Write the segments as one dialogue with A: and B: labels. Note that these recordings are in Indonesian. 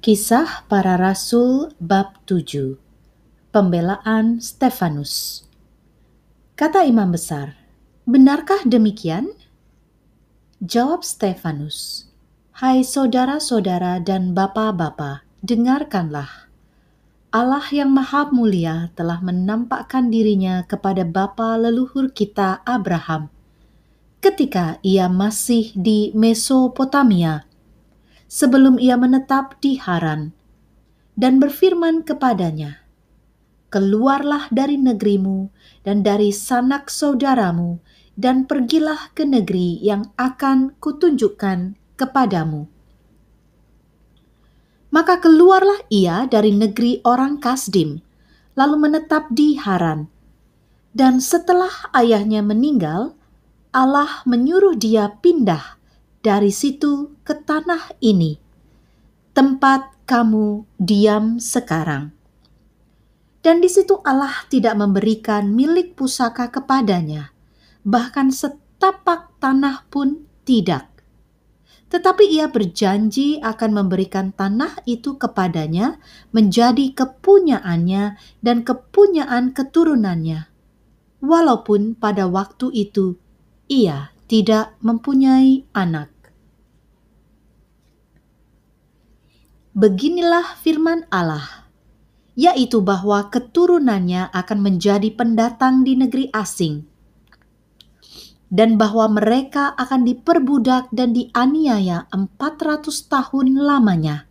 A: Kisah Para Rasul bab 7 Pembelaan Stefanus Kata imam besar, benarkah demikian? Jawab Stefanus, Hai saudara-saudara dan bapa-bapa, dengarkanlah. Allah yang maha mulia telah menampakkan dirinya kepada bapa leluhur kita Abraham ketika ia masih di Mesopotamia sebelum ia menetap di Haran, dan berfirman kepadanya, Keluarlah dari negerimu dan dari sanak saudaramu, dan pergilah ke negeri yang akan kutunjukkan kepadamu. Maka keluarlah ia dari negeri orang Kasdim, lalu menetap di Haran. Dan setelah ayahnya meninggal, Allah menyuruh dia pindah dari situ ke tanah ini, tempat kamu diam sekarang. Dan di situ Allah tidak memberikan milik pusaka kepadanya, bahkan setapak tanah pun tidak tetapi ia berjanji akan memberikan tanah itu kepadanya menjadi kepunyaannya dan kepunyaan keturunannya. Walaupun pada waktu itu ia tidak mempunyai anak. Beginilah firman Allah, yaitu bahwa keturunannya akan menjadi pendatang di negeri asing dan bahwa mereka akan diperbudak dan dianiaya 400 tahun lamanya.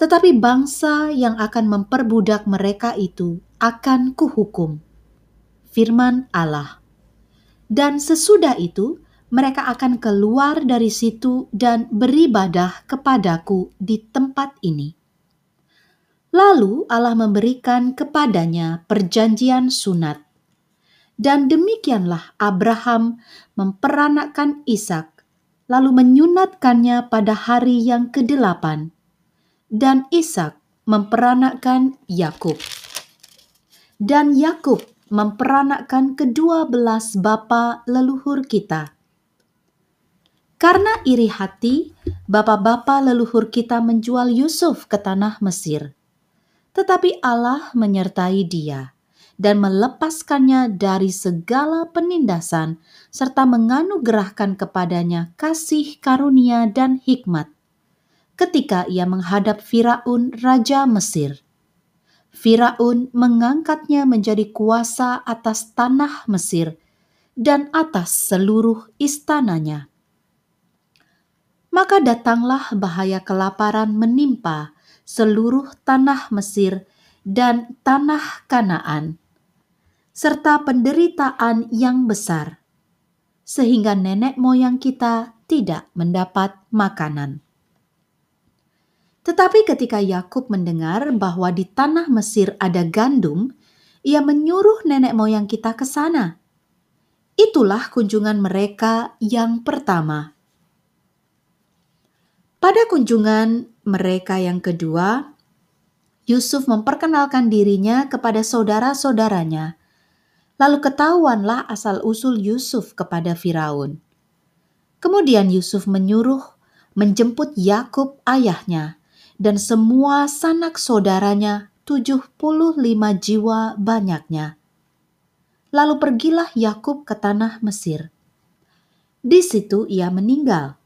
A: Tetapi bangsa yang akan memperbudak mereka itu akan kuhukum. Firman Allah. Dan sesudah itu mereka akan keluar dari situ dan beribadah kepadaku di tempat ini. Lalu Allah memberikan kepadanya perjanjian sunat dan demikianlah Abraham memperanakkan Ishak, lalu menyunatkannya pada hari yang kedelapan. Dan Ishak memperanakkan Yakub. Dan Yakub memperanakkan kedua belas bapa leluhur kita. Karena iri hati, bapa-bapa leluhur kita menjual Yusuf ke tanah Mesir. Tetapi Allah menyertai dia dan melepaskannya dari segala penindasan, serta menganugerahkan kepadanya kasih karunia dan hikmat. Ketika ia menghadap Firaun, raja Mesir, Firaun mengangkatnya menjadi kuasa atas tanah Mesir dan atas seluruh istananya. Maka datanglah bahaya kelaparan menimpa seluruh tanah Mesir dan tanah Kanaan serta penderitaan yang besar, sehingga nenek moyang kita tidak mendapat makanan. Tetapi ketika Yakub mendengar bahwa di tanah Mesir ada gandum, ia menyuruh nenek moyang kita ke sana. Itulah kunjungan mereka yang pertama. Pada kunjungan mereka yang kedua, Yusuf memperkenalkan dirinya kepada saudara-saudaranya Lalu ketahuanlah asal-usul Yusuf kepada Firaun. Kemudian Yusuf menyuruh menjemput Yakub ayahnya dan semua sanak saudaranya 75 jiwa banyaknya. Lalu pergilah Yakub ke tanah Mesir. Di situ ia meninggal.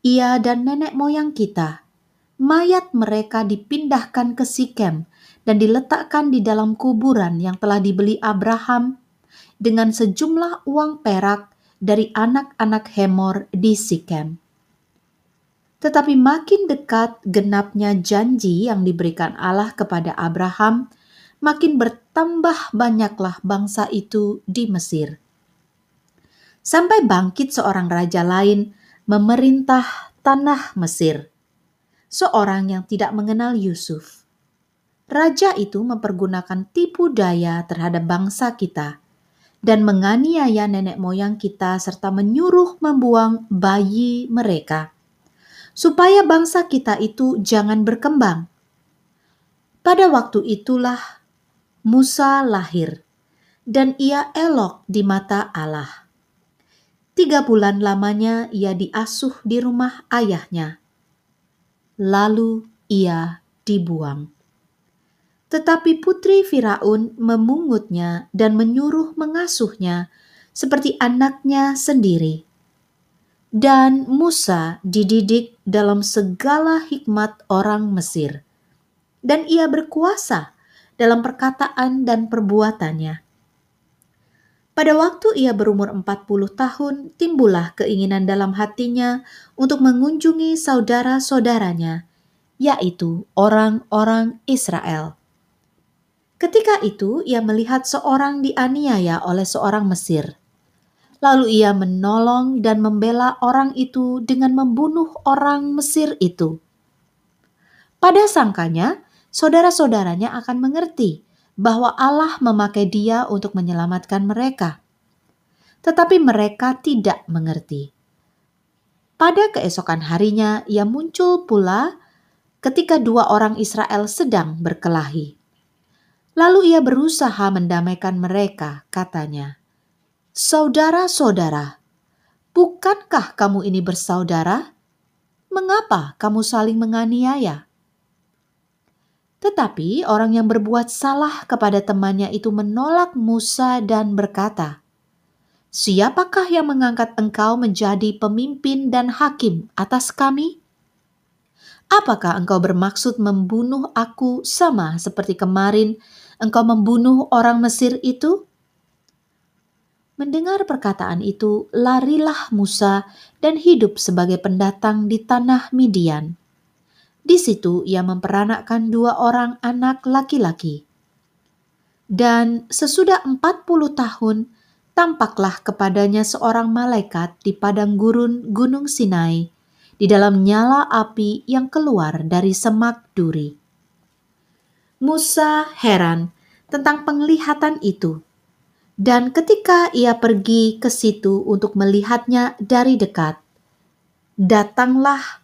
A: Ia dan nenek moyang kita, mayat mereka dipindahkan ke Sikem dan diletakkan di dalam kuburan yang telah dibeli Abraham dengan sejumlah uang perak dari anak-anak Hemor di Sikem. Tetapi makin dekat genapnya janji yang diberikan Allah kepada Abraham, makin bertambah banyaklah bangsa itu di Mesir. Sampai bangkit seorang raja lain memerintah tanah Mesir, seorang yang tidak mengenal Yusuf raja itu mempergunakan tipu daya terhadap bangsa kita dan menganiaya nenek moyang kita serta menyuruh membuang bayi mereka supaya bangsa kita itu jangan berkembang. Pada waktu itulah Musa lahir dan ia elok di mata Allah. Tiga bulan lamanya ia diasuh di rumah ayahnya. lalu ia dibuang. Tetapi putri Firaun memungutnya dan menyuruh mengasuhnya seperti anaknya sendiri. Dan Musa dididik dalam segala hikmat orang Mesir, dan ia berkuasa dalam perkataan dan perbuatannya. Pada waktu ia berumur 40 tahun, timbullah keinginan dalam hatinya untuk mengunjungi saudara-saudaranya, yaitu orang-orang Israel. Ketika itu ia melihat seorang dianiaya oleh seorang Mesir. Lalu ia menolong dan membela orang itu dengan membunuh orang Mesir itu. Pada sangkanya, saudara-saudaranya akan mengerti bahwa Allah memakai dia untuk menyelamatkan mereka. Tetapi mereka tidak mengerti. Pada keesokan harinya, ia muncul pula ketika dua orang Israel sedang berkelahi. Lalu ia berusaha mendamaikan mereka, katanya, "Saudara-saudara, bukankah kamu ini bersaudara? Mengapa kamu saling menganiaya?" Tetapi orang yang berbuat salah kepada temannya itu menolak Musa dan berkata, "Siapakah yang mengangkat engkau menjadi pemimpin dan hakim atas kami?" Apakah engkau bermaksud membunuh aku sama seperti kemarin engkau membunuh orang Mesir itu? Mendengar perkataan itu, larilah Musa dan hidup sebagai pendatang di tanah Midian. Di situ ia memperanakkan dua orang anak laki-laki. Dan sesudah empat puluh tahun, tampaklah kepadanya seorang malaikat di padang gurun Gunung Sinai, di dalam nyala api yang keluar dari semak duri. Musa heran tentang penglihatan itu, dan ketika ia pergi ke situ untuk melihatnya dari dekat, datanglah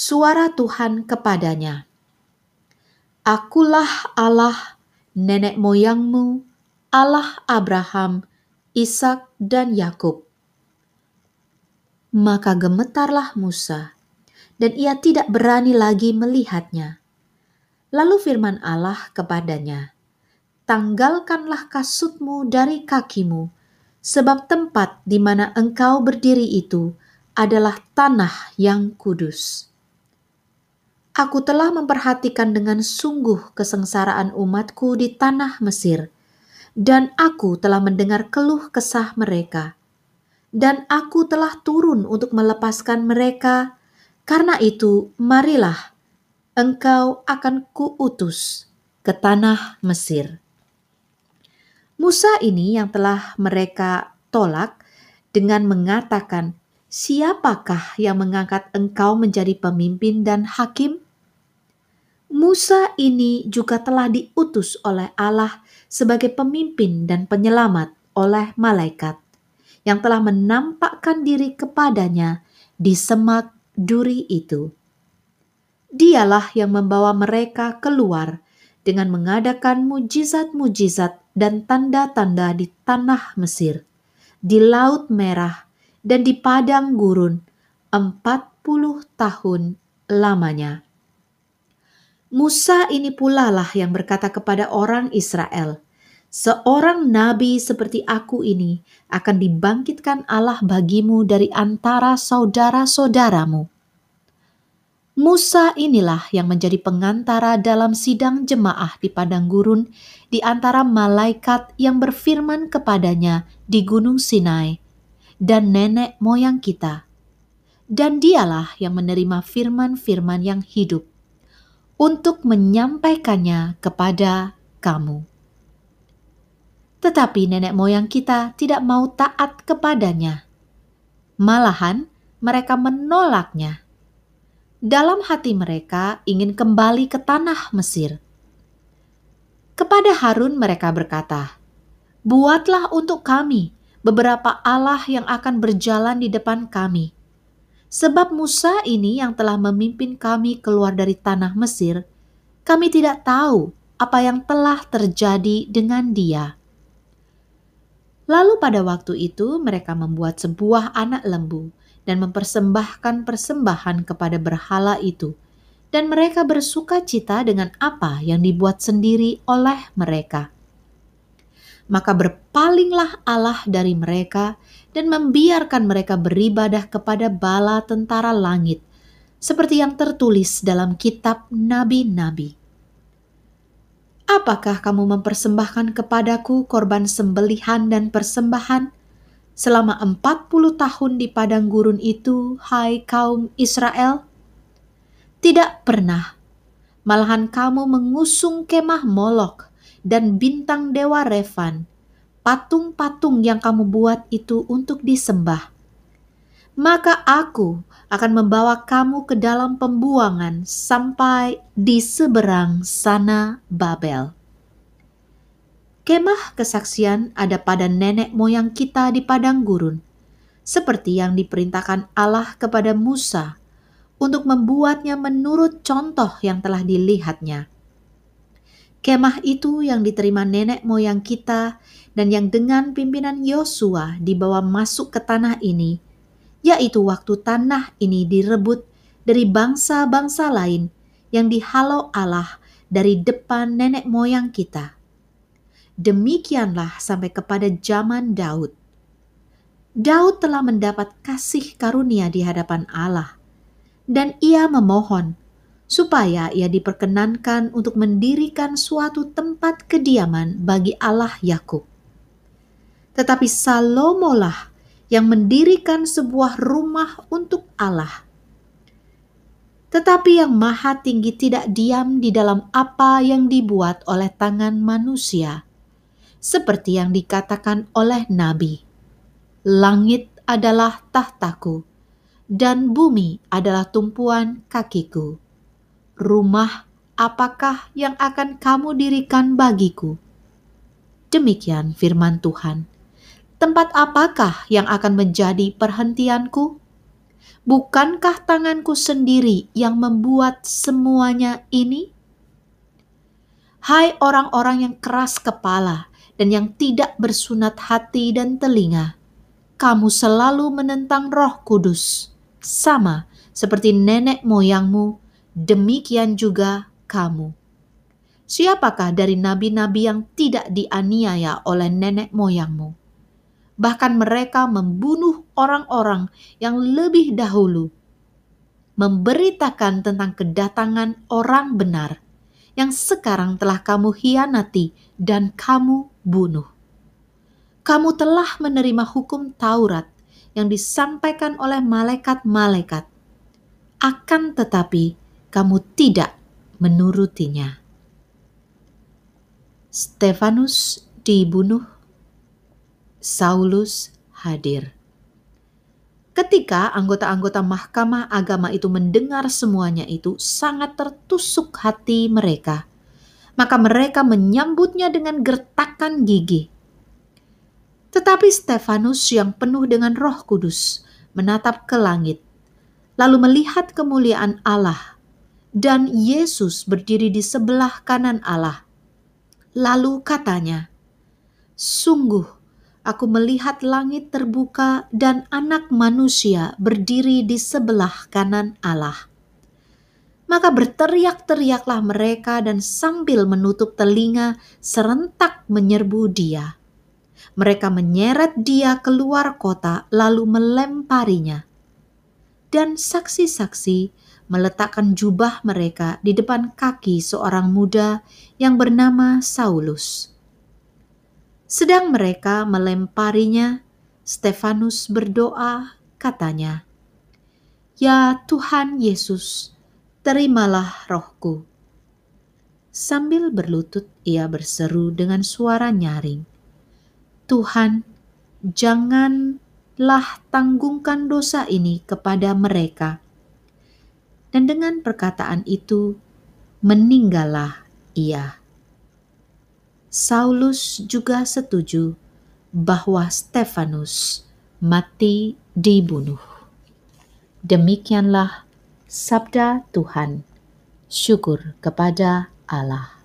A: suara Tuhan kepadanya. Akulah Allah nenek moyangmu, Allah Abraham, Ishak, dan Yakub maka gemetarlah Musa, dan ia tidak berani lagi melihatnya. Lalu firman Allah kepadanya, Tanggalkanlah kasutmu dari kakimu, sebab tempat di mana engkau berdiri itu adalah tanah yang kudus. Aku telah memperhatikan dengan sungguh kesengsaraan umatku di tanah Mesir, dan aku telah mendengar keluh kesah mereka dan aku telah turun untuk melepaskan mereka. Karena itu, marilah engkau akan kuutus ke tanah Mesir. Musa ini yang telah mereka tolak dengan mengatakan, "Siapakah yang mengangkat engkau menjadi pemimpin dan hakim?" Musa ini juga telah diutus oleh Allah sebagai pemimpin dan penyelamat oleh malaikat yang telah menampakkan diri kepadanya di semak duri itu. Dialah yang membawa mereka keluar dengan mengadakan mujizat-mujizat dan tanda-tanda di tanah Mesir, di Laut Merah, dan di padang gurun empat puluh tahun lamanya. Musa ini pula lah yang berkata kepada orang Israel, Seorang nabi seperti aku ini akan dibangkitkan Allah bagimu dari antara saudara-saudaramu. Musa inilah yang menjadi pengantara dalam sidang jemaah di padang gurun di antara malaikat yang berfirman kepadanya di gunung Sinai dan nenek moyang kita. Dan dialah yang menerima firman-firman yang hidup untuk menyampaikannya kepada kamu. Tetapi nenek moyang kita tidak mau taat kepadanya. Malahan, mereka menolaknya. Dalam hati mereka ingin kembali ke tanah Mesir. Kepada Harun, mereka berkata, "Buatlah untuk kami beberapa Allah yang akan berjalan di depan kami." Sebab Musa ini yang telah memimpin kami keluar dari tanah Mesir, kami tidak tahu apa yang telah terjadi dengan dia. Lalu pada waktu itu mereka membuat sebuah anak lembu dan mempersembahkan persembahan kepada berhala itu dan mereka bersuka cita dengan apa yang dibuat sendiri oleh mereka. Maka berpalinglah Allah dari mereka dan membiarkan mereka beribadah kepada bala tentara langit, seperti yang tertulis dalam kitab nabi-nabi. Apakah kamu mempersembahkan kepadaku korban sembelihan dan persembahan selama empat puluh tahun di padang gurun itu, hai kaum Israel? Tidak pernah. Malahan kamu mengusung kemah Molok dan bintang dewa Revan. Patung-patung yang kamu buat itu untuk disembah. Maka aku akan membawa kamu ke dalam pembuangan sampai di seberang sana Babel. Kemah kesaksian ada pada nenek moyang kita di padang gurun, seperti yang diperintahkan Allah kepada Musa untuk membuatnya menurut contoh yang telah dilihatnya. Kemah itu yang diterima nenek moyang kita dan yang dengan pimpinan Yosua dibawa masuk ke tanah ini, yaitu waktu tanah ini direbut dari bangsa-bangsa lain yang dihalau Allah dari depan nenek moyang kita. Demikianlah sampai kepada zaman Daud. Daud telah mendapat kasih karunia di hadapan Allah dan ia memohon supaya ia diperkenankan untuk mendirikan suatu tempat kediaman bagi Allah Yakub. Tetapi Salomo lah yang mendirikan sebuah rumah untuk Allah. Tetapi yang maha tinggi tidak diam di dalam apa yang dibuat oleh tangan manusia, seperti yang dikatakan oleh Nabi. Langit adalah tahtaku, dan bumi adalah tumpuan kakiku. Rumah apakah yang akan kamu dirikan bagiku? Demikian firman Tuhan. Tempat apakah yang akan menjadi perhentianku? Bukankah tanganku sendiri yang membuat semuanya ini? Hai orang-orang yang keras kepala dan yang tidak bersunat hati dan telinga, kamu selalu menentang Roh Kudus sama seperti nenek moyangmu, demikian juga kamu. Siapakah dari nabi-nabi yang tidak dianiaya oleh nenek moyangmu? Bahkan mereka membunuh orang-orang yang lebih dahulu, memberitakan tentang kedatangan orang benar yang sekarang telah kamu hianati dan kamu bunuh. Kamu telah menerima hukum Taurat yang disampaikan oleh malaikat-malaikat. Akan tetapi, kamu tidak menurutinya. Stefanus dibunuh, Saulus hadir. Ketika anggota-anggota mahkamah agama itu mendengar semuanya itu, sangat tertusuk hati mereka. Maka mereka menyambutnya dengan gertakan gigi tetapi Stefanus yang penuh dengan Roh Kudus menatap ke langit, lalu melihat kemuliaan Allah, dan Yesus berdiri di sebelah kanan Allah. Lalu katanya, "Sungguh, aku melihat langit terbuka dan Anak Manusia berdiri di sebelah kanan Allah." Maka berteriak-teriaklah mereka, dan sambil menutup telinga, serentak menyerbu Dia mereka menyeret dia keluar kota lalu melemparinya. Dan saksi-saksi meletakkan jubah mereka di depan kaki seorang muda yang bernama Saulus. Sedang mereka melemparinya, Stefanus berdoa, katanya, "Ya Tuhan Yesus, terimalah rohku." Sambil berlutut, ia berseru dengan suara nyaring, Tuhan, janganlah tanggungkan dosa ini kepada mereka. Dan dengan perkataan itu, meninggallah ia. Saulus juga setuju bahwa Stefanus mati dibunuh. Demikianlah sabda Tuhan. Syukur kepada Allah.